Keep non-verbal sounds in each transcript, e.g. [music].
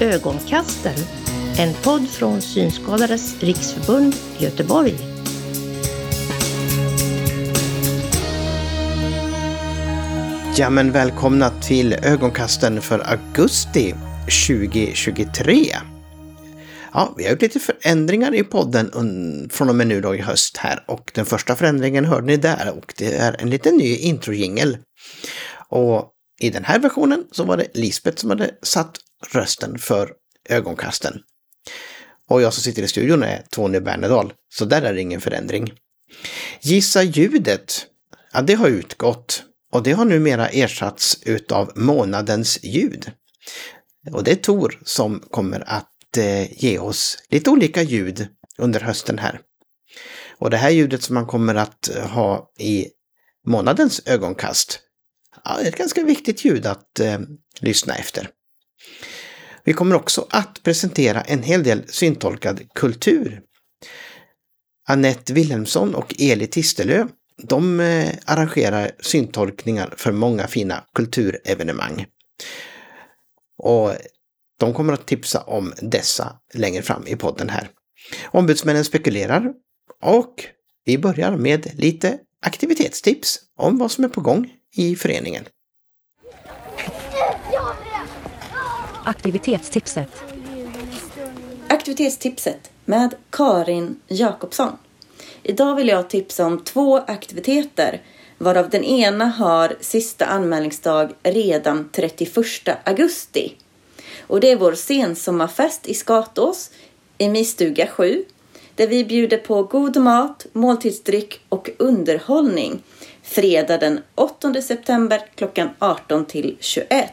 Ögonkasten, en podd från Synskadades riksförbund Göteborg. Ja men välkomna till ögonkasten för augusti 2023. Ja, vi har gjort lite förändringar i podden från och med nu då i höst här och den första förändringen hörde ni där och det är en liten ny introjingel. Och i den här versionen så var det Lisbeth som hade satt rösten för ögonkasten. Och jag som sitter i studion är Tony Bernedal, så där är det ingen förändring. Gissa ljudet, ja det har utgått och det har numera ersatts utav månadens ljud. Och det är Tor som kommer att eh, ge oss lite olika ljud under hösten här. Och det här ljudet som man kommer att ha i månadens ögonkast, ja, är ett ganska viktigt ljud att eh, lyssna efter. Vi kommer också att presentera en hel del syntolkad kultur. Annette Wilhelmsson och Eli Tistelö, de eh, arrangerar syntolkningar för många fina kulturevenemang. Och de kommer att tipsa om dessa längre fram i podden här. Ombudsmännen spekulerar och vi börjar med lite aktivitetstips om vad som är på gång i föreningen. Aktivitetstipset. Aktivitetstipset med Karin Jakobsson. Idag vill jag tipsa om två aktiviteter varav den ena har sista anmälningsdag redan 31 augusti. Och det är vår sensommarfest i Skatås i Mistuga 7 där vi bjuder på god mat, måltidsdryck och underhållning fredag den 8 september klockan 18 till 21.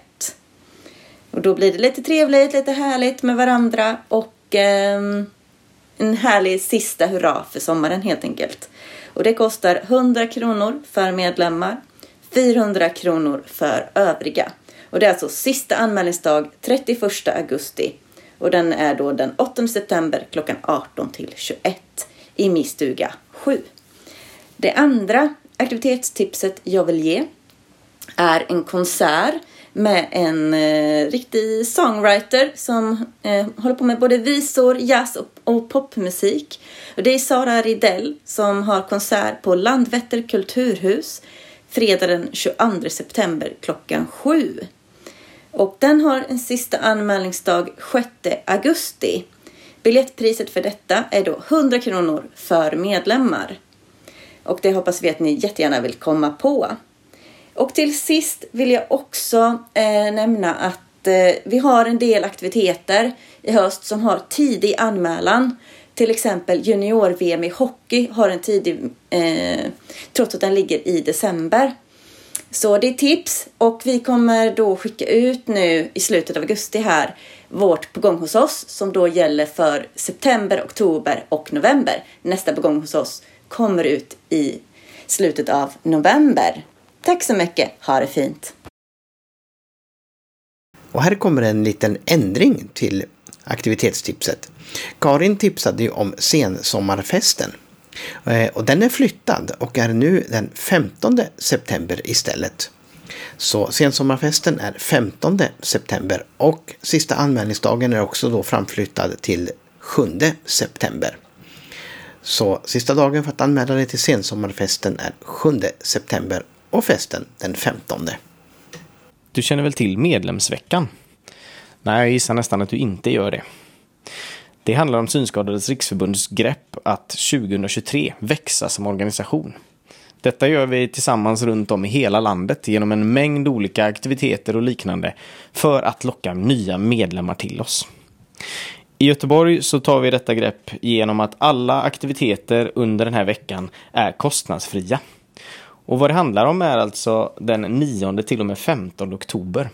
Och då blir det lite trevligt, lite härligt med varandra och eh, en härlig sista hurra för sommaren helt enkelt. Och det kostar 100 kronor för medlemmar, 400 kronor för övriga. Och det är alltså sista anmälningsdag 31 augusti och den är då den 8 september klockan 18 till 21 i min stuga 7. Det andra aktivitetstipset jag vill ge är en konsert med en eh, riktig songwriter som eh, håller på med både visor, jazz och, och popmusik. Och det är Sara Ridell som har konsert på Landvetter kulturhus fredag den 22 september klockan 7. Och den har en sista anmälningsdag 6 augusti. Biljettpriset för detta är då 100 kronor för medlemmar. Och det hoppas vi att ni jättegärna vill komma på. Och till sist vill jag också eh, nämna att eh, vi har en del aktiviteter i höst som har tidig anmälan. Till exempel junior-VM i hockey har en tidig, eh, trots att den ligger i december. Så det är tips och vi kommer då skicka ut nu i slutet av augusti här vårt på gång hos oss som då gäller för september, oktober och november. Nästa på gång hos oss kommer ut i slutet av november. Tack så mycket, ha det fint! Och här kommer en liten ändring till aktivitetstipset. Karin tipsade ju om sensommarfesten. Eh, och den är flyttad och är nu den 15 september istället. Så sensommarfesten är 15 september och sista anmälningsdagen är också då framflyttad till 7 september. Så sista dagen för att anmäla dig till sensommarfesten är 7 september och festen den 15. Du känner väl till medlemsveckan? Nej, jag gissar nästan att du inte gör det. Det handlar om Synskadades riksförbunds grepp att 2023 växa som organisation. Detta gör vi tillsammans runt om i hela landet genom en mängd olika aktiviteter och liknande för att locka nya medlemmar till oss. I Göteborg så tar vi detta grepp genom att alla aktiviteter under den här veckan är kostnadsfria. Och vad det handlar om är alltså den 9 till och med 15 oktober.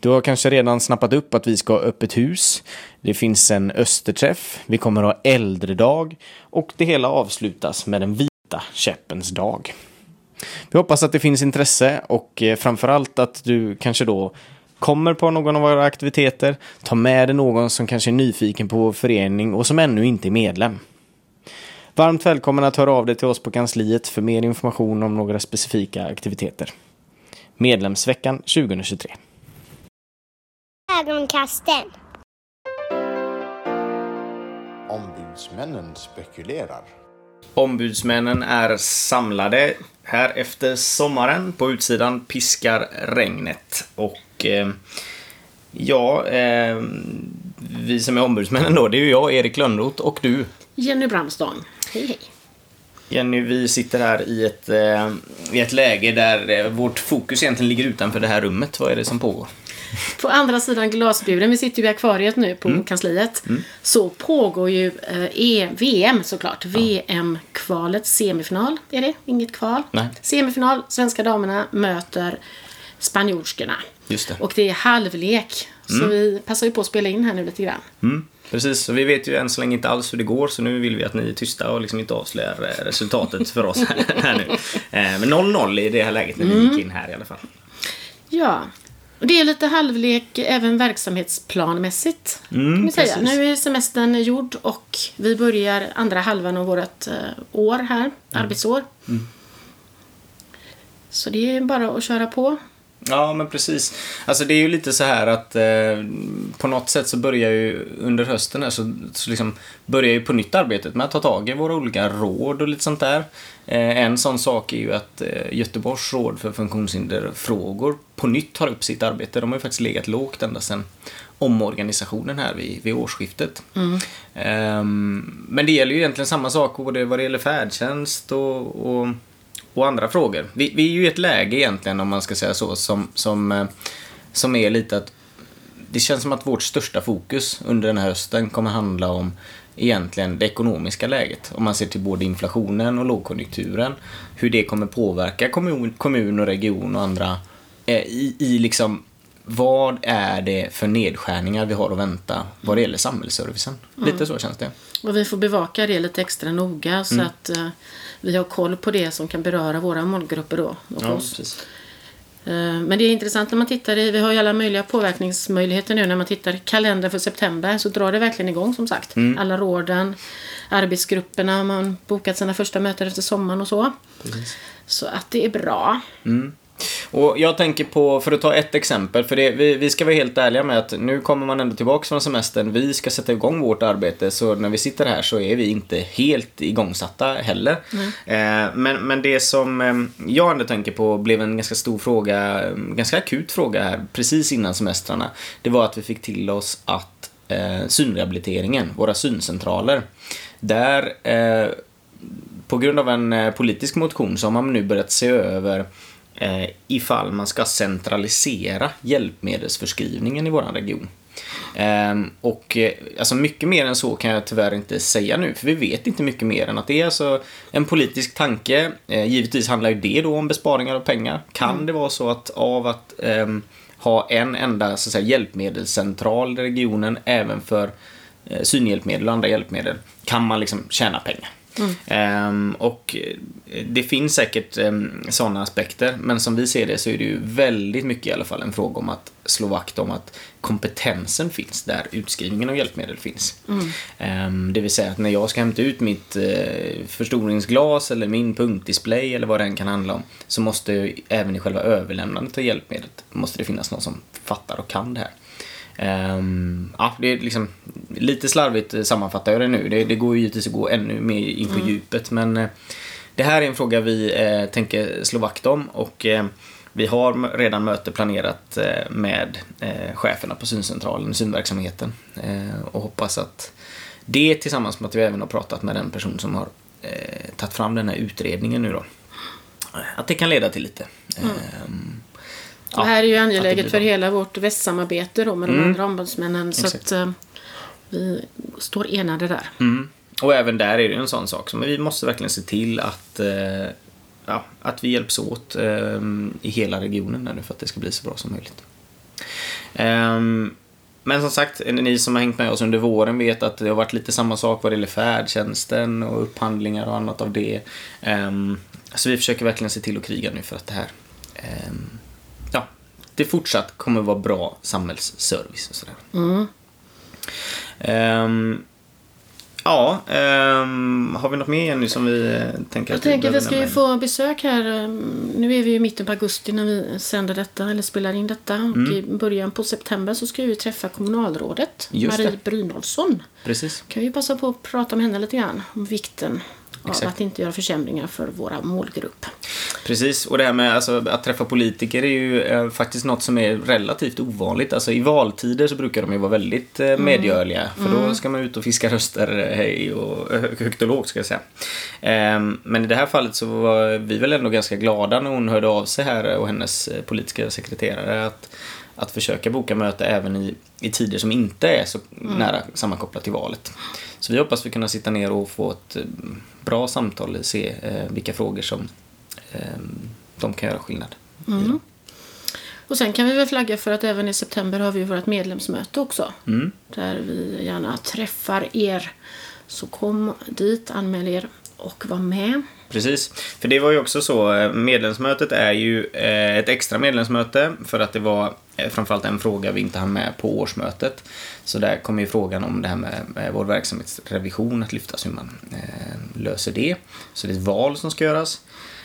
Du har kanske redan snappat upp att vi ska ha öppet hus. Det finns en österträff. Vi kommer ha äldredag. Och det hela avslutas med den vita käppens dag. Vi hoppas att det finns intresse och eh, framförallt att du kanske då kommer på någon av våra aktiviteter, tar med dig någon som kanske är nyfiken på vår förening och som ännu inte är medlem. Varmt välkommen att höra av dig till oss på kansliet för mer information om några specifika aktiviteter. Medlemsveckan 2023. Ögonkasten. Ombudsmännen spekulerar. Ombudsmännen är samlade här efter sommaren. På utsidan piskar regnet. Och eh, ja, eh, vi som är ombudsmännen då, det är ju jag, Erik Lönnroth och du. Jenny Bramstång. Hej hej. Jenny, vi sitter här i ett, eh, i ett läge där eh, vårt fokus egentligen ligger utanför det här rummet. Vad är det som pågår? På andra sidan glasburen, vi sitter ju i akvariet nu på Mm. kansliet, så pågår ju eh, e VM såklart. VM-kvalet, semifinal är det, inget kval. Nej. Semifinal, svenska damerna möter spanjorskorna. Just det. Och det är halvlek. Så vi passar ju på att spela in här nu lite grann. Mm, precis, så vi vet ju än så länge inte alls hur det går så nu vill vi att ni är tysta och liksom inte avslöjar eh, resultatet för oss här, [laughs] här nu. Eh, Men 0-0 i det här läget när vi gick in här i alla fall. Ja. Och det är lite halvlek även verksamhetsplanmässigt. kan vi säga. Mm, precis. Nu är semestern gjord och vi börjar andra halvan av vårt eh, år här, Mm. arbetsår. Så det är bara att köra på. Ja, men precis. Alltså det är ju lite så här att eh, på något sätt så börjar ju under hösten här så, så liksom börjar ju på nytt arbetet med att ta tag i våra olika råd och lite sånt där. Eh, en sån sak är ju att eh, Göteborgs råd för funktionshinderfrågor på nytt tar upp sitt arbete. De har ju faktiskt legat lågt ända sedan omorganisationen här vid, vid årsskiftet. Ehm, men det gäller ju egentligen samma sak både vad det gäller färdtjänst och, och och andra frågor. Vi, vi är ju i ett läge egentligen, om man ska säga så, som, som, eh, som är lite att det känns som att vårt största fokus under den här hösten kommer handla om egentligen det ekonomiska läget. Om man ser till både inflationen och lågkonjunkturen. Hur det kommer påverka kommun, kommun och region och andra eh, i, i liksom vad är det för nedskärningar vi har att vänta vad det gäller samhällsservicen? Lite så känns det. Och vi får bevaka det lite extra noga så Mm. att eh, vi har koll på det som kan beröra våra målgrupper då. Och Ja, oss. precis. Eh, Men det är intressant när man tittar i, vi har ju alla möjliga påverkningsmöjligheter nu när man tittar kalendern för september så drar det verkligen igång som sagt. Mm. Alla råden, arbetsgrupperna har man bokat sina första möten efter sommaren och så. Så att det är bra. Och jag tänker på, för att ta ett exempel, för det, vi, vi ska vara helt ärliga med att nu kommer man ändå tillbaka från semestern, vi ska sätta igång vårt arbete, så när vi sitter här så är vi inte helt igångsatta heller. Eh, men, men det som eh, jag ändå tänker på blev en ganska stor fråga, eh, ganska akut fråga här, precis innan semestrarna, det var att vi fick till oss att eh, synrehabiliteringen, våra syncentraler, där eh, på grund av en eh, politisk motion så har man nu börjat se över eh, ifall man ska centralisera hjälpmedelsförskrivningen i vår region. Ehm, och eh, alltså mycket mer än så kan jag tyvärr inte säga nu, för vi vet inte mycket mer än att det är alltså en politisk tanke. Eh, givetvis handlar ju det då om besparingar av pengar. Kan det vara så att av att ehm, ha en enda så att säga, hjälpmedelscentral i regionen även för eh, synhjälpmedel och andra hjälpmedel kan man liksom tjäna pengar. Ehm, och eh, det finns säkert um, sådana aspekter, men som vi ser det så är det ju väldigt mycket i alla fall en fråga om att slå vakt om att kompetensen finns där utskrivningen av hjälpmedel finns. Ehm, det vill säga att när jag ska hämta ut mitt eh, förstoringsglas eller min punktdisplay eller vad det än kan handla om så måste även i själva överlämnandet av hjälpmedlet måste det finnas någon som fattar och kan det här. Ehm, ja, det är liksom lite slarvigt eh, sammanfattar jag det nu. Det, det går ju givetvis att gå ännu mer in på djupet men eh, det här är en fråga vi eh, tänker slå vakt om och eh, vi har redan möte planerat eh, med eh, cheferna på syncentralen, synverksamheten och hoppas att det tillsammans med att vi även har pratat med den person som har tagit fram den här utredningen nu då att det kan leda till lite. Ehm, det här är ju angeläget för hela vårt västsamarbete då med de Mm. andra ombudsmännen. Så Exakt. att eh, vi står enade där. Mm. Och även där är det en sån sak. Men vi måste verkligen se till att, eh, ja, att vi hjälps åt eh, i hela regionen nu för att det ska bli så bra som möjligt. Ehm, men som sagt, ni som har hängt med oss under våren vet att det har varit lite samma sak vad det gäller färdtjänsten och upphandlingar och annat av det. Ehm, så vi försöker verkligen se till att kriga nu för att det här ehm, ja, det fortsatt kommer vara bra samhällsservice och sådär. Ehm, Ja, ehm, har vi något mer Jenny som vi eh, tänker Jag att tänker vi behöver ska ju få besök här. ehm, Nu är vi ju i mitten på augusti när vi sänder detta eller spelar in detta. Och i början på september så ska vi träffa kommunalrådet Marie. Brynolfsson. Precis. Kan vi passa på att prata med henne lite grann om vikten Exakt. av att inte göra försämringar för våra målgrupp. Precis, och det här med alltså, att träffa politiker är ju eh, faktiskt något som är relativt ovanligt. Alltså i valtider så brukar de ju vara väldigt eh, medgörliga. För då ska man ut och fiska röster eh, hej och eh, högt och lågt ska jag säga. Ehm, men i det här fallet så var vi väl ändå ganska glada när hon hörde av sig här och hennes eh, politiska sekreterare att, att försöka boka möte även i, i tider som inte är så nära sammankopplat till valet. Så vi hoppas vi kunna sitta ner och få ett eh, bra samtal och se eh, vilka frågor som eh, de kan göra skillnad. dem. Och sen kan vi väl flagga för att även i september har vi vårt medlemsmöte också. Mm. Där vi gärna träffar er. Så kom dit, anmäl er och var med. Precis, för det var ju också så, eh, medlemsmötet är ju ett extra medlemsmöte för att det var Eh, framförallt en fråga vi inte hann med på årsmötet. Så där kommer ju frågan om det här med med vår verksamhetsrevision att lyftas, hur man eh, löser det. Så det är ett val som ska göras.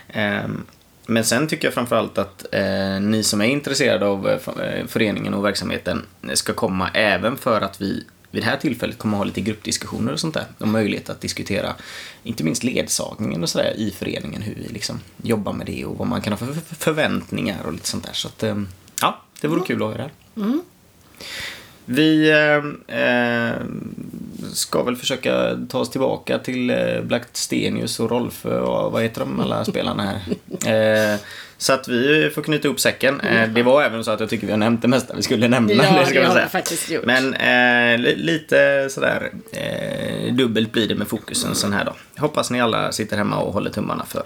Ehm, men sen tycker jag framförallt att eh, ni som är intresserade av eh, föreningen och verksamheten ska komma även för att vi vid det här tillfället kommer ha lite gruppdiskussioner och sånt där. Och möjlighet att diskutera inte minst ledsagningen och sådär i föreningen. Hur vi liksom jobbar med det och vad man kan ha för förväntningar och lite sånt där. Så att, ehm, ja, det vore kul att höra. Vi eh, eh, ska väl försöka ta oss tillbaka till eh, Black Stenius och Rolf och vad heter de alla [laughs] spelarna här. Eh, så att vi får knyta ihop säcken. Eh, det var även så att jag tycker vi har nämnt det mesta vi skulle nämna. Ja, [laughs] det ska det har vi faktiskt gjort. Men eh, li- lite sådär dubbelt blir det med fokusen sån här dag. Hoppas ni alla sitter hemma och håller tummarna för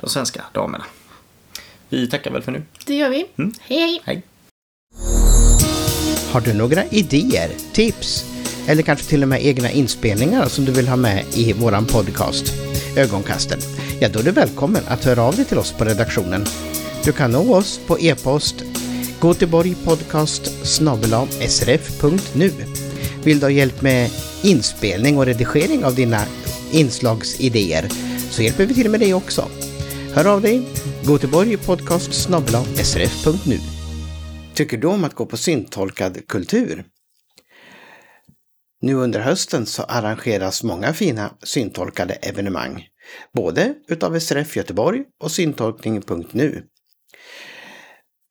de svenska damerna. Vi tackar väl för nu. Det gör vi. Mm. Hej, hej! Hej! Har du några idéer, tips eller kanske till och med egna inspelningar som du vill ha med i våran podcast Ögonkasten? Ja, då är du välkommen att höra av dig till oss på redaktionen. Du kan nå oss på e-post goteborgpodcast srf.nu. Vill du ha hjälp med inspelning och redigering av dina inslagsidéer så hjälper vi till med det också. Hör av dig, goteborgpodcast srf.nu. Tycker du om att gå på syntolkad kultur? Nu under hösten så arrangeras många fina syntolkade evenemang, både utav SRF Göteborg och syntolkning.nu.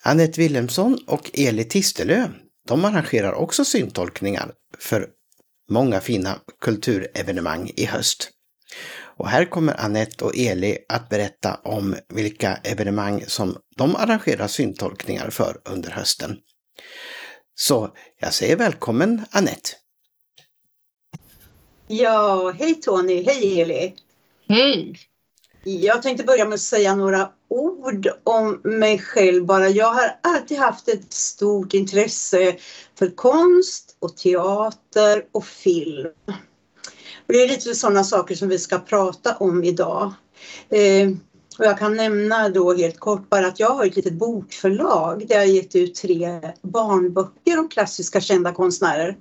Anette Wilhelmsson och Eli Tistelö, de arrangerar också syntolkningar för många fina kulturevenemang i höst. Och här kommer Anette och Eli att berätta om vilka evenemang som de arrangerar syntolkningar för under hösten. Så jag säger välkommen Anette. Ja, hej Tony, hej Eli. Hej! Jag tänkte börja med att säga några ord om mig själv bara. Jag har alltid haft ett stort intresse för konst och teater och film. Och det är lite sådana saker som vi ska prata om idag. Eh, och jag kan nämna då helt kort bara att jag har ett litet bokförlag där jag har gett ut tre barnböcker om klassiska kända konstnärer.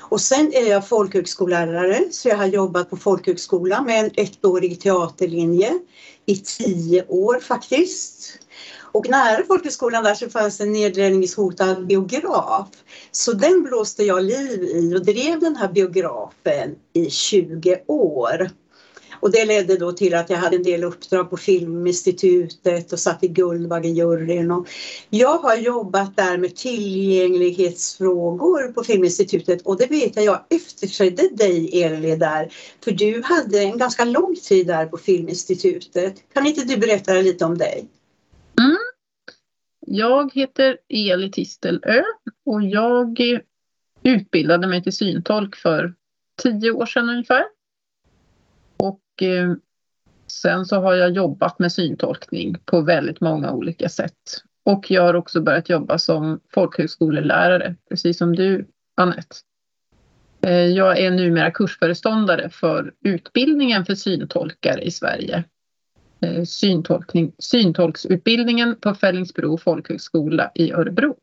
Och sen är jag folkhögskollärare så jag har jobbat på folkhögskola med en ettårig teaterlinje i tio år faktiskt. Och nära folkhögskolan där så fanns en nedläggningshotad biograf. Så den blåste jag liv i och drev den här biografen i 20 år. Och det ledde då till att jag hade en del uppdrag på Filminstitutet och satt i Guldbaggejuryn. Och jag har jobbat där med tillgänglighetsfrågor på Filminstitutet och det vet jag, jag efterträdde dig Eli där. För du hade en ganska lång tid där på Filminstitutet. Kan inte du berätta lite om dig? Jag heter Eli Tistelö och jag utbildade mig till syntolk för tio år sedan ungefär. Och eh, sen så har jag jobbat med syntolkning på väldigt många olika sätt. Och jag har också börjat jobba som folkhögskolelärare, precis som du Anette. Eh, Jag är numera kursföreståndare för utbildningen för syntolkare i Sverige. Eh, Syntolkning, syntolksutbildningen på Fällingsbro folkhögskola i Örebro.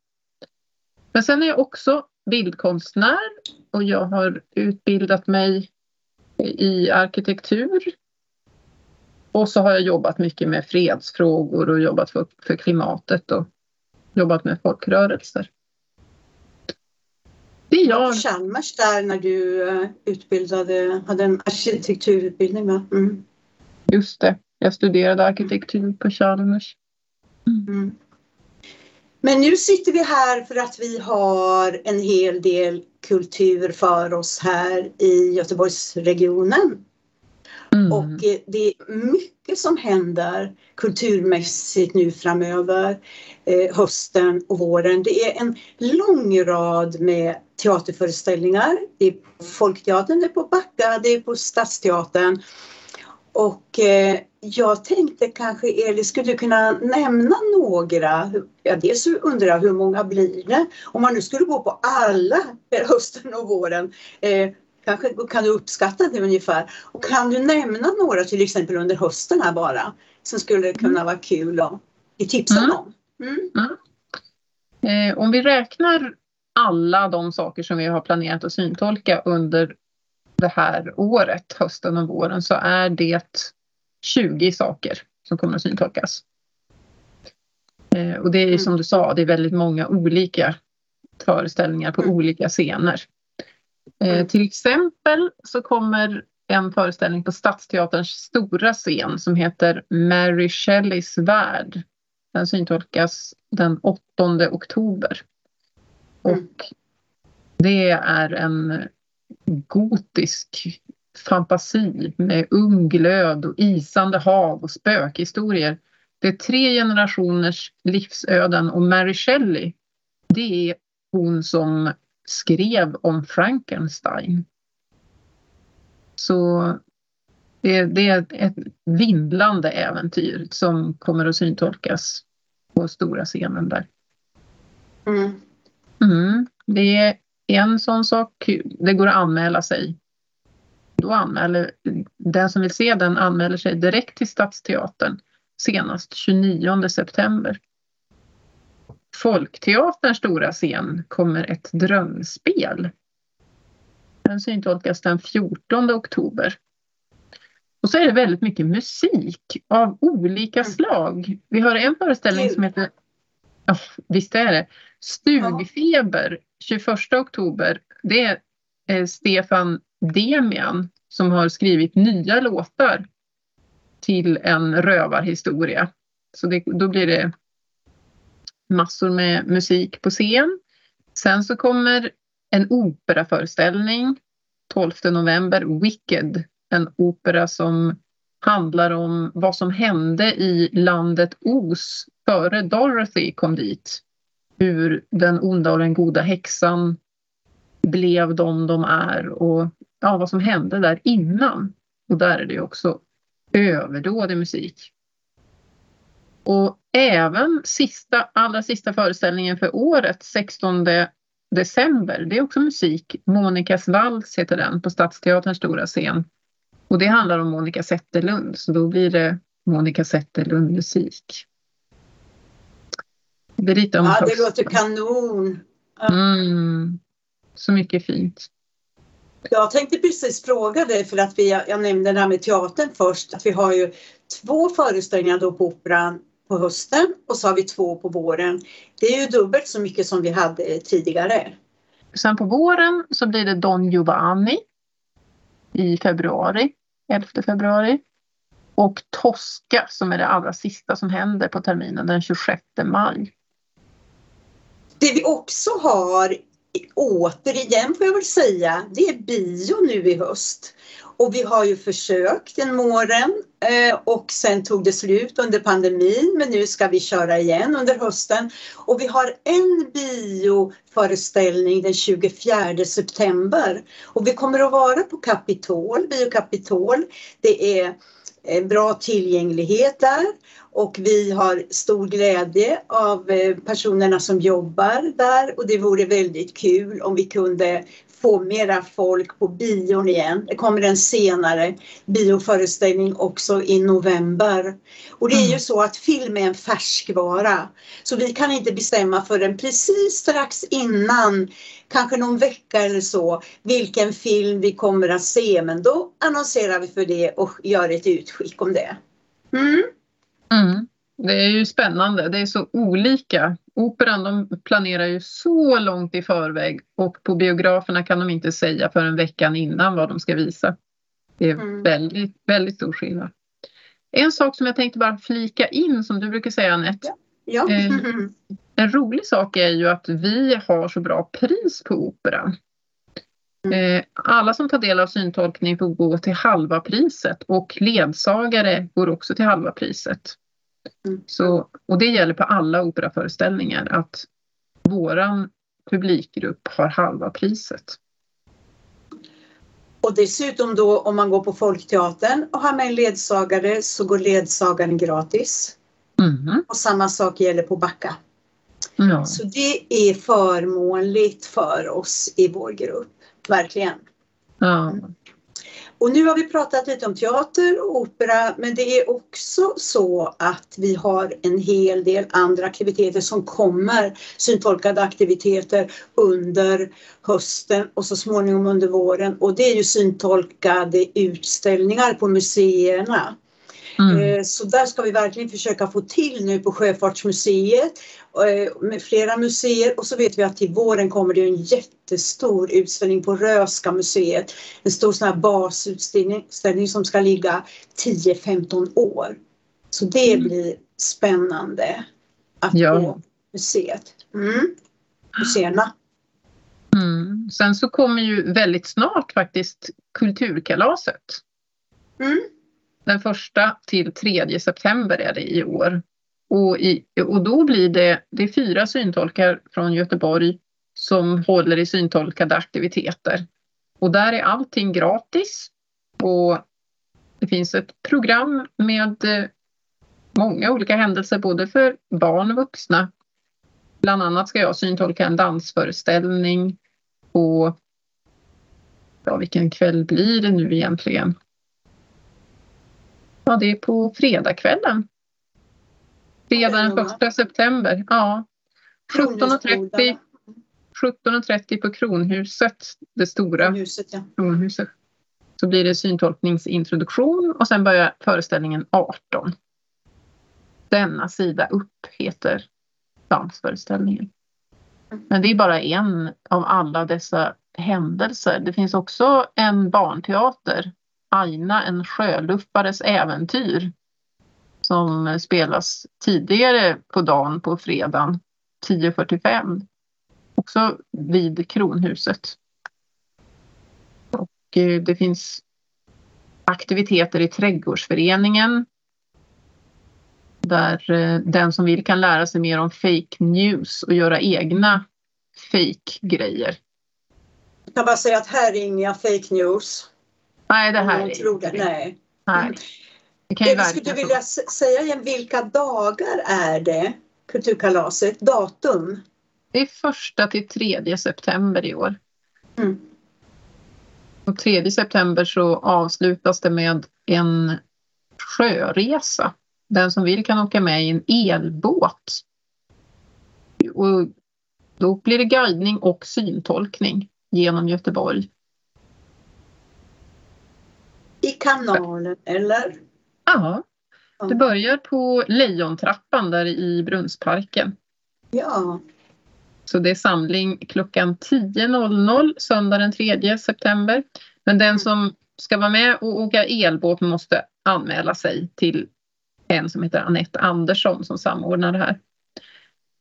Men sen är jag också bildkonstnär och jag har utbildat mig i arkitektur. Och så har jag jobbat mycket med fredsfrågor och jobbat för, för klimatet och jobbat med folkrörelser. Det är jag. Chalmers där när du eh, utbildade, hade en arkitekturutbildning va? Mm. Just det, jag studerade arkitektur på Chalmers. Mm. Men nu sitter vi här för att vi har en hel del kultur för oss här i Göteborgsregionen. Mm. Och eh, det är mycket som händer kulturmässigt nu framöver, eh, hösten och våren. Det är en lång rad med teaterföreställningar. Det är på Folkteatern, det är på Backa, det är på Stadsteatern. Och eh, jag tänkte kanske Eli, skulle du kunna nämna några? Ja, dels undrar jag hur många blir det? Om man nu skulle gå på alla hösten och våren, eh, kanske kan du uppskatta det ungefär? Och kan du nämna några till exempel under hösten här bara som skulle kunna mm. vara kul att tipsa mm. om? Mm. Mm. Eh, om vi räknar alla de saker som vi har planerat att syntolka under det här året, hösten och våren, så är det 20 saker som kommer att syntolkas. Eh, och det är som du sa, det är väldigt många olika föreställningar på olika scener. Eh, till exempel så kommer en föreställning på Stadsteaterns stora scen som heter Mary Shelleys värld. Den syntolkas den 8 oktober. Och det är en gotisk fantasi med ung glöd och isande hav och spökhistorier. Det är tre generationers livsöden och Mary Shelley, det är hon som skrev om Frankenstein. Så det, det är ett vindlande äventyr som kommer att syntolkas på stora scenen där. Mm. Mm, det är en sån sak, det går att anmäla sig. Då anmäler, den som vill se den anmäler sig direkt till Stadsteatern senast 29 september. Folkteaterns stora scen kommer ett drömspel. Den syntolkas den 14 oktober. Och så är det väldigt mycket musik av olika mm. slag. Vi har en föreställning som heter, ja, visst är det, Stugfeber 21 oktober. Det är Stefan Demian som har skrivit nya låtar till en rövarhistoria. Så det, då blir det massor med musik på scen. Sen så kommer en operaföreställning 12 november, Wicked, en opera som handlar om vad som hände i landet Oz före Dorothy kom dit. Hur den onda och den goda häxan blev de de är och ja, vad som hände där innan. Och där är det också överdådig musik. Och även sista, allra sista föreställningen för året, 16 december, det är också musik. Monikas vals heter den på Stadsteaterns stora scen. Och det handlar om Monica Zetterlund, så då blir det Monica Zetterlund musik. Det är lite om Ja, det låter kanon. Mm, så mycket fint. Jag tänkte precis fråga dig för att vi, jag nämnde det här med teatern först, att vi har ju två föreställningar då på Operan på hösten och så har vi två på våren. Det är ju dubbelt så mycket som vi hade tidigare. Sen på våren så blir det Don Giovanni i februari, 11 februari. Och Tosca som är det allra sista som händer på terminen den 26 maj. Det vi också har återigen får jag väl säga, det är bio nu i höst. Och vi har ju försökt en åren, eh, och sen tog det slut under pandemin men nu ska vi köra igen under hösten. Och vi har en bioföreställning den 24 september och vi kommer att vara på Kapitol, Biokapitol. Det är en bra tillgänglighet där. Och vi har stor glädje av eh, personerna som jobbar där. Och det vore väldigt kul om vi kunde få mera folk på bion igen. Det kommer en senare bioföreställning också i november. Och det är ju Mm. så att film är en färskvara. Så vi kan inte bestämma förrän precis strax innan, kanske någon vecka eller så, vilken film vi kommer att se. Men då annonserar vi för det och gör ett utskick om det. Mm. Mm. Det är ju spännande. Det är så olika. Operan de planerar ju så långt i förväg och på biograferna kan de inte säga förrän veckan innan vad de ska visa. Det är Mm. väldigt, väldigt stor skillnad. En sak som jag tänkte bara flika in som du brukar säga Anette. Ja. Eh. [laughs] En rolig sak är ju att vi har så bra pris på operan. Mm. Eh, Alla som tar del av syntolkning får gå till halva priset och ledsagare går också till halva priset. Mm. Så, och det gäller på alla operaföreställningar att våran publikgrupp har halva priset. Och dessutom då om man går på Folkteatern och har med en ledsagare så går ledsagaren gratis. Mhm. Och samma sak gäller på Backa. Ja. Så det är förmånligt för oss i vår grupp, verkligen. Ja. Och nu har vi pratat lite om teater och opera men det är också så att vi har en hel del andra aktiviteter som kommer, syntolkade aktiviteter under hösten och så småningom under våren och det är ju syntolkade utställningar på museerna. Mm. Eh, Så där ska vi verkligen försöka få till nu på Sjöfartsmuseet eh, med flera museer och så vet vi att till våren kommer det en jättestor utställning på Röska museet. En stor sån här basutställning ställning som ska ligga 10-15 år. Så det Mm. blir spännande att Ja. gå museet. Mm. Museerna. Mm. Sen så kommer ju väldigt snart faktiskt Kulturkalaset. Mm. Den första till 3 september är det i år. Och, i, och då blir det, det är fyra syntolkar från Göteborg som håller i syntolkade aktiviteter. Och där är allting gratis. Och det finns ett program med eh, många olika händelser både för barn och vuxna. Bland annat ska jag syntolka en dansföreställning på, ja vilken kväll blir det nu egentligen? Ja, det är på fredagskvällen. Fredag den 1 september. Ja. 17.30 17.30 på Kronhuset, det stora Huset, ja. Kronhuset. Så blir det syntolkningsintroduktion och sen börjar föreställningen 18. Denna sida upp heter dansföreställningen. Men det är bara en av alla dessa händelser. Det finns också en barnteater, Aina, en sjöluffares äventyr, som spelas tidigare på dagen på fredagen 10.45. Också vid Kronhuset. Och eh, det finns aktiviteter i trädgårdsföreningen där eh, den som vill kan lära sig mer om fake news och göra egna fake grejer. Jag kan bara säga att här är inga fake news. Nej, det här är det. det. Nej. Nej. Det kan ju Jag skulle verka vilja säga igen, vilka dagar är det? Kulturkalaset, datum? Det är första till 3 september i år. Mm. Och 3 september så avslutas det med en sjöresa. Den som vill kan åka med i en elbåt. Och då blir det guidning och syntolkning genom Göteborg. I kanalen, eller? Ja, det börjar på Lejontrappan där i Brunnsparken. Ja, Så det är samling klockan 10.00 söndag den 3 september. Men den som ska vara med och åka elbåt måste anmäla sig till en som heter Anette Andersson som samordnar det här.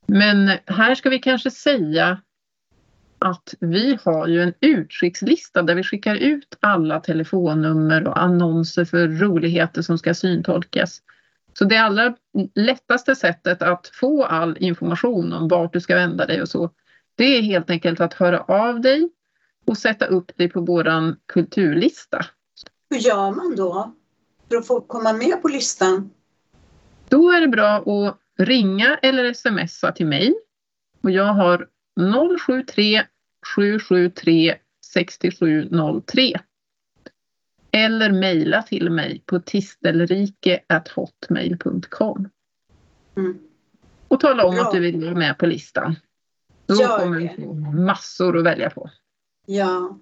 Men här ska vi kanske säga att vi har ju en utskickslista där vi skickar ut alla telefonnummer och annonser för roligheter som ska syntolkas. Så det allra lättaste sättet att få all information om vart du ska vända dig och så, det är helt enkelt att höra av dig och sätta upp dig på våran kulturlista. hur gör man då? För att få komma med på listan? Då är det bra att ringa eller smsa till mig. Och jag har 073 773 6703. Eller mejla till mig på tistelrike.hotmail.com. Mm. Och tala om Bra. att du vill vara med på listan. Då Gör kommer du få massor att välja på. Ja.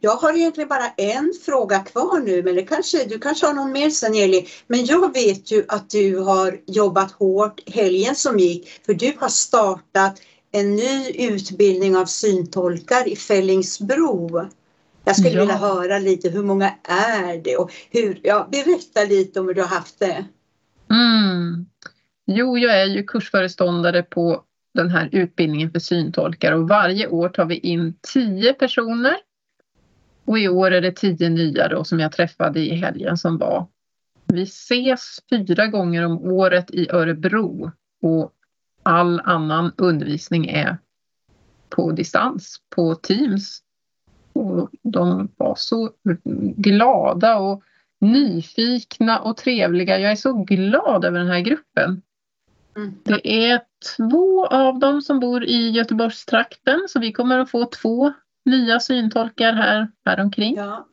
Jag har egentligen bara en fråga kvar nu, men det kanske, du kanske har någon mer sen Eli. Men jag vet ju att du har jobbat hårt helgen som gick, för du har startat en ny utbildning av syntolkar i Fällingsbro. Jag skulle Ja. vilja höra lite, hur många är det och hur, ja, berätta lite om hur du har haft det. Mm. Jo, jag är ju kursföreståndare på den här utbildningen för syntolkar och varje år tar vi in tio personer. Och i år är det tio nya då som jag träffade i helgen som var. Vi ses fyra gånger om året i Örebro och all annan undervisning är på distans, på Teams. Och de var så glada och nyfikna och trevliga. Jag är så glad över den här gruppen. Mm. Det är två av dem som bor i Göteborgstrakten så vi kommer att få två nya syntolkar här, här omkring. Ja.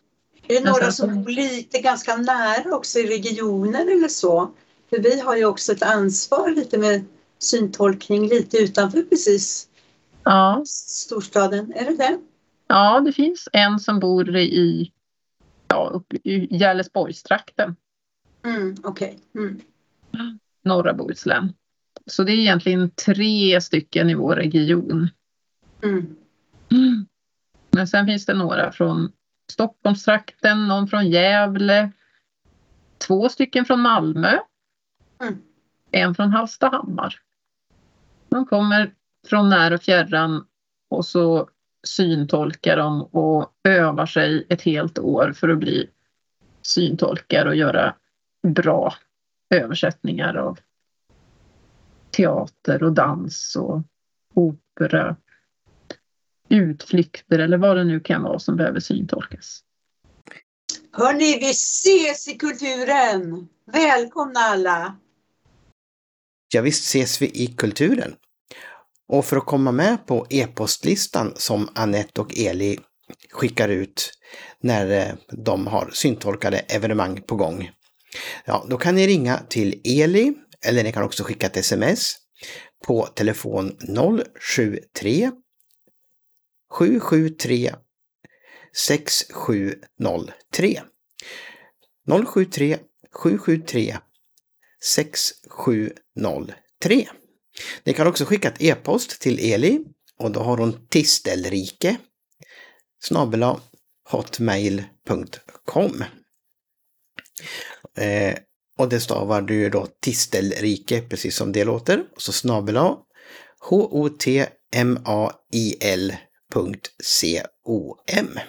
Är det några Alltså, som bor lite ganska nära också i regionen eller så? För vi har ju också ett ansvar lite med syntolkning lite utanför precis Ja, storstaden. Är det det? ja, det finns en som bor i, ja, i Gällesborgstrakten, Mm, Okej. Mm. norra Bohuslän. Så det är egentligen tre stycken i vår region. Mm. Men sen finns det några från Stockholmstrakten, någon från Gävle, två stycken från Malmö, Mm. en från Hallstahammar. De kommer från när och fjärran och så syntolkar de och övar sig ett helt år för att bli syntolkar och göra bra översättningar av teater och dans och opera utflykter eller vad det nu kan vara som behöver syntolkas. Hörni, vi ses i kulturen! Välkomna alla! Ja, visst ses vi i kulturen. Och för att komma med på e-postlistan som Annette och Eli skickar ut när eh, de har syntolkade evenemang på gång. Ja, då kan ni ringa till Eli eller ni kan också skicka ett sms på telefon 073 773 6703 073 773 6703. Ni kan också skicka ett e-post till Eli och då har hon tistelrike snabela hotmail.com. Eh, och det stavar du ju då tistelrike precis som det låter. Och så snabela h-o-t-m-a-i-l.com.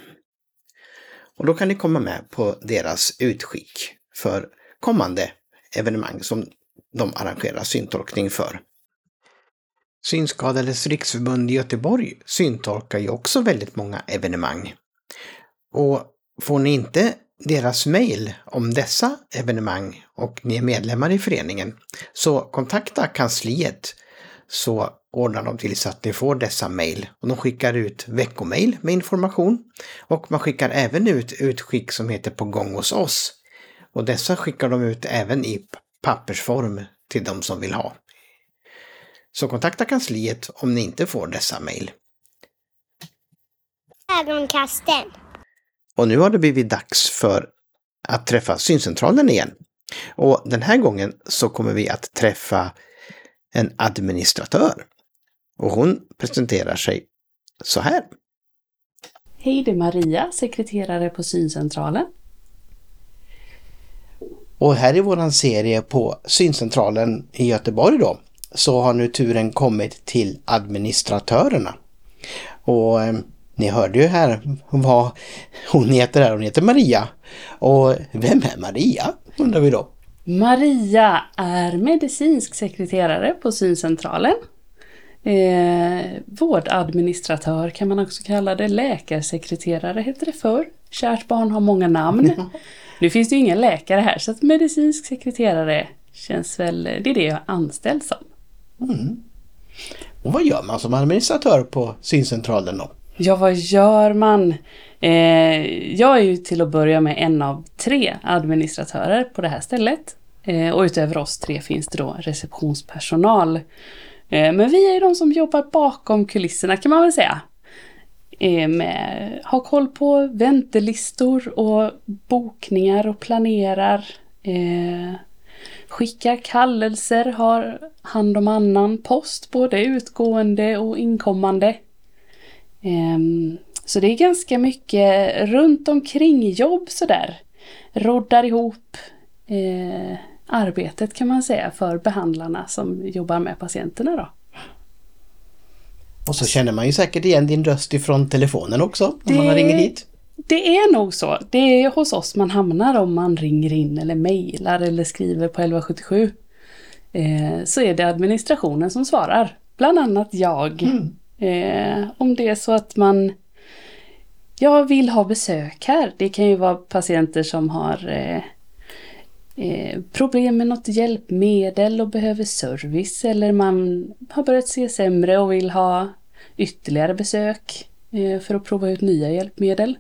Och då kan ni komma med på deras utskick för kommande evenemang som de arrangerar syntolkning för. Synskadades riksförbund i Göteborg syntolkar ju också väldigt många evenemang. Och får ni inte deras mejl om dessa evenemang och ni är medlemmar i föreningen så kontakta kansliet så ordnar de till så att ni får dessa mejl. Och de skickar ut veckomejl med information och man skickar även ut utskick som heter På gång hos oss. Och dessa skickar de ut även i pappersform till de som vill ha. Så kontakta kansliet om ni inte får dessa mejl. Ögonkasten. Och nu har det blivit dags för att träffa syncentralen igen. Och den här gången så kommer vi att träffa en administratör. Och hon presenterar sig så här. Hej, det är Maria, sekreterare på syncentralen. Och här i våran serie på syncentralen i Göteborg då så har nu turen kommit till administratörerna. Och eh, ni hörde ju här vad hon heter här. Hon heter Maria. Och vem är Maria undrar vi då. Maria är medicinsk sekreterare på syncentralen. Eh, vårdadministratör kan man också kalla det. Läkarsekreterare heter det förr. Kärt barn har många namn. Nu finns det ju ingen läkare här så att medicinsk sekreterare känns väl, det är det jag är anställd Mm. Och vad gör man som administratör på syncentralen då? Ja, vad gör man? Eh, jag är ju till att börja med en av tre administratörer på det här stället. Eh, och utöver oss tre finns det då receptionspersonal. Eh, men vi är ju de som jobbar bakom kulisserna kan man väl säga. Eh, med, har koll på väntelistor och bokningar och planerar. Eh, Skickar kallelser, har hand om annan post, både utgående och inkommande. Ehm, så det är ganska mycket runt omkring jobb sådär. Roddar ihop eh, arbetet kan man säga för behandlarna som jobbar med patienterna då. Och så känner man ju säkert igen din röst ifrån telefonen också, om man ringer hit. Det är nog så. Det är hos oss man hamnar om man ringer in eller mejlar eller skriver på 1177. Eh, så är det administrationen som svarar. Bland annat jag. Mm. Eh, om det är så att man jag vill ha besök här. Det kan ju vara patienter som har eh, eh, problem med något hjälpmedel och behöver service eller man har börjat se sämre och vill ha ytterligare besök eh, för att prova ut nya hjälpmedel.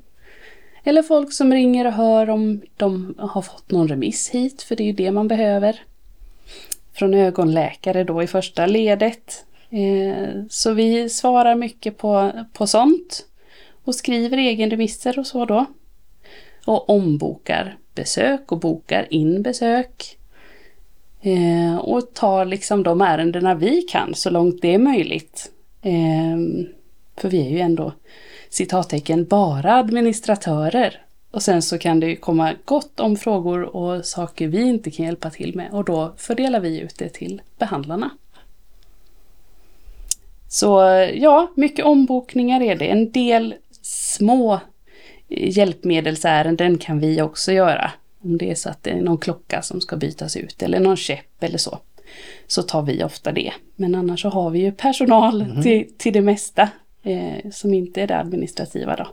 Eller folk som ringer och hör om de har fått någon remiss hit, för det är ju det man behöver. Från ögonläkare då i första ledet. Eh, så vi svarar mycket på, på sånt och skriver egenremisser och så då. Och ombokar besök och bokar in besök. Eh, och tar liksom de ärendena vi kan så långt det är möjligt. Eh, för vi är ju ändå citattecken bara administratörer. Och sen så kan det ju komma gott om frågor och saker vi inte kan hjälpa till med och då fördelar vi ut det till behandlarna. Så ja, mycket ombokningar är det. En del små hjälpmedelsärenden kan vi också göra. Om det är så att det är någon klocka som ska bytas ut eller någon käpp eller så. Så tar vi ofta det. Men annars så har vi ju personal mm. till, till det mesta eh, som inte är det administrativa då.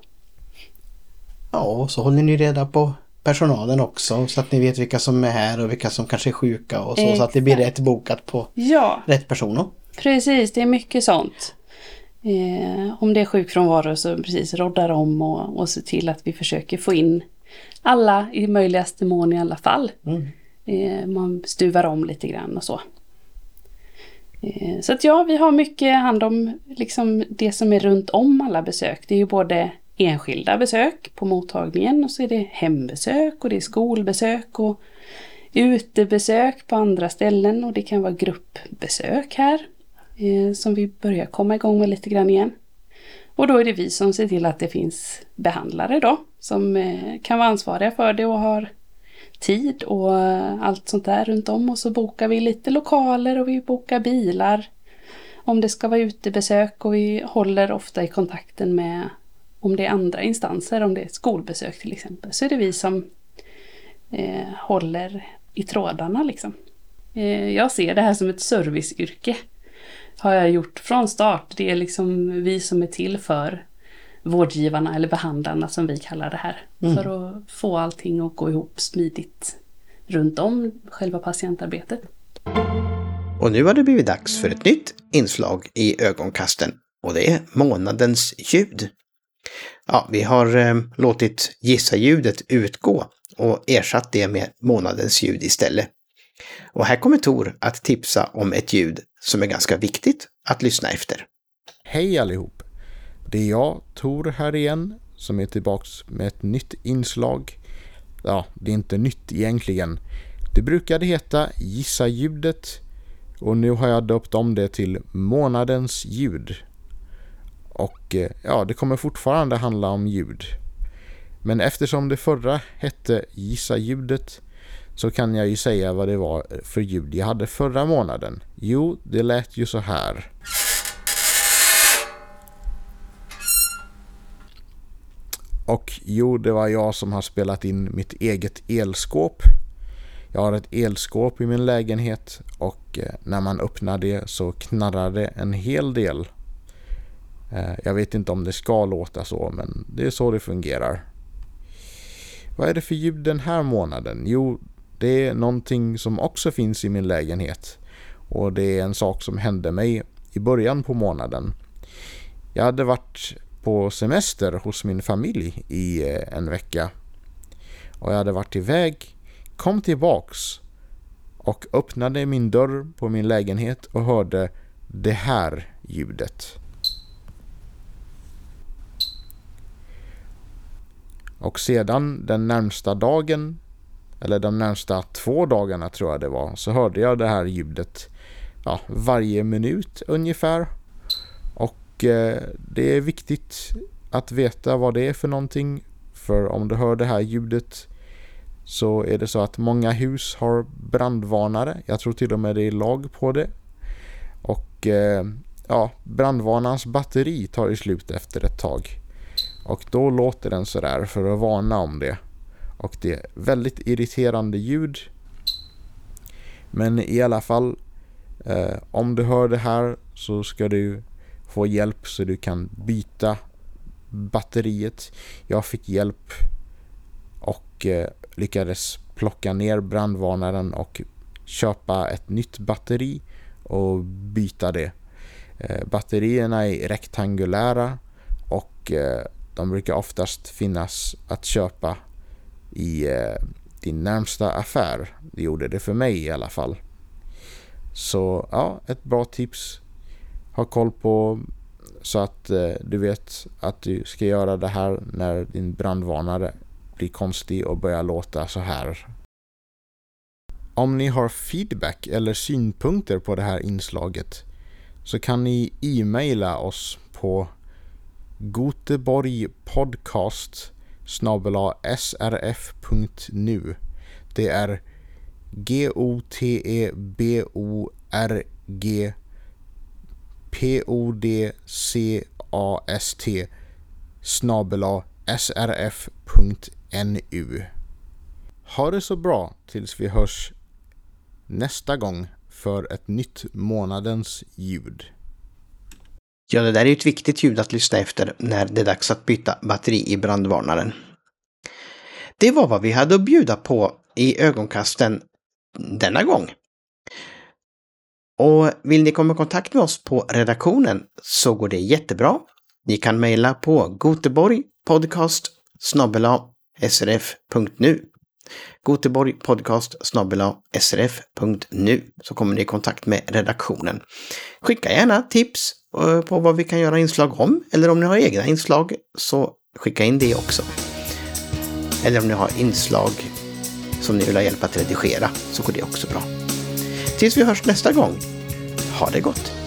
Ja, och så håller ni reda på personalen också så att ni vet vilka som är här och vilka som kanske är sjuka och så, Exakt. så att det blir rätt bokat på ja. rätt personer. Precis, det är mycket sånt. Eh, om det är sjukfrånvaro så precis roddar om och, och se till att vi försöker få in alla i möjligaste mån i alla fall. Mm. Eh, man stuvar om lite grann och så. Eh, så att ja, vi har mycket hand om liksom det som är runt om alla besök. Det är ju både enskilda besök på mottagningen och så är det hembesök och det är skolbesök och utebesök på andra ställen och det kan vara gruppbesök här eh, som vi börjar komma igång med lite grann igen. Och då är det vi som ser till att det finns behandlare då som eh, kan vara ansvariga för det och har tid och allt sånt där runt om och så bokar vi lite lokaler och vi bokar bilar om det ska vara utebesök och vi håller ofta i kontakten med om det är andra instanser, om det är ett skolbesök till exempel, så är det vi som eh, håller i trådarna liksom. Eh, jag ser det här som ett serviceyrke. Har jag gjort från start. Det är liksom vi som är till för vårdgivarna eller behandlarna som vi kallar det här. Mm. För att få allting att gå ihop smidigt runt om själva patientarbetet. Och nu har det blivit dags för ett nytt inslag i ögonkasten och det är månadens ljud. Ja, vi har eh, låtit gissa-ljudet utgå och ersatt det med månadens ljud istället. Och här kommer Tor att tipsa om ett ljud som är ganska viktigt att lyssna efter. Hej allihop! Det är jag, Tor, här igen, som är tillbaks med ett nytt inslag. Ja, det är inte nytt egentligen. Det brukade heta Gissa ljudet och nu har jag döpt om det till Månadens ljud. Och eh, ja, det kommer fortfarande handla om ljud. Men eftersom det förra hette Gissa ljudet så kan jag ju säga vad det var för ljud jag hade förra månaden. Jo, det lät ju så här. Och jo, det var jag som har spelat in mitt eget elskåp. Jag har ett elskåp i min lägenhet och eh, när man öppnar det så knarrar det en hel del. Eh, jag vet inte om det ska låta så, men det är så det fungerar. Vad är det för ljud den här månaden? Jo, det är någonting som också finns i min lägenhet. Och det är en sak som hände mig i början på månaden. Jag hade varit på semester hos min familj i eh, en vecka. Och jag hade varit iväg, kom tillbaks och öppnade min dörr på min lägenhet och hörde det här ljudet. Och sedan den närmsta dagen, eller de närmsta två dagarna tror jag det var, så hörde jag det här ljudet ja, varje minut ungefär. Och eh, det är viktigt att veta vad det är för någonting. För om du hör det här ljudet så är det så att många hus har brandvarnare. Jag tror till och med det är lag på det. Och eh, ja, brandvarnarens batteri tar ju slut efter ett tag. Och då låter den sådär för att varna om det. Och det är väldigt irriterande ljud. Men i alla fall, eh, om du hör det här så ska du få hjälp så du kan byta batteriet. Jag fick hjälp och eh, lyckades plocka ner brandvarnaren och köpa ett nytt batteri och byta det. Eh, batterierna är rektangulära och eh, de brukar oftast finnas att köpa i eh, din närmsta affär. Det gjorde det för mig i alla fall. Så ja, ett bra tips. Ha koll på så att eh, du vet att du ska göra det här när din brandvarnare blir konstig och börjar låta så här. Om ni har feedback eller synpunkter på det här inslaget så kan ni e-maila oss på goteborgpodcast srf.nu Det är G-O-T-E-B-O-R-G podcast snabel-a snabela srf.nu Ha det så bra tills vi hörs nästa gång för ett nytt månadens ljud. Ja, det där är ju ett viktigt ljud att lyssna efter när det är dags att byta batteri i brandvarnaren. Det var vad vi hade att bjuda på i ögonkasten denna gång. Och vill ni komma i kontakt med oss på redaktionen så går det jättebra. Ni kan mejla på goteborgpodcast srf.nu Goteborgpodcast srf.nu så kommer ni i kontakt med redaktionen. Skicka gärna tips eh, på vad vi kan göra inslag om eller om ni har egna inslag så skicka in det också. Eller om ni har inslag som ni vill ha hjälp att redigera så går det också bra. Tills vi hörs nästa gång, ha det gott!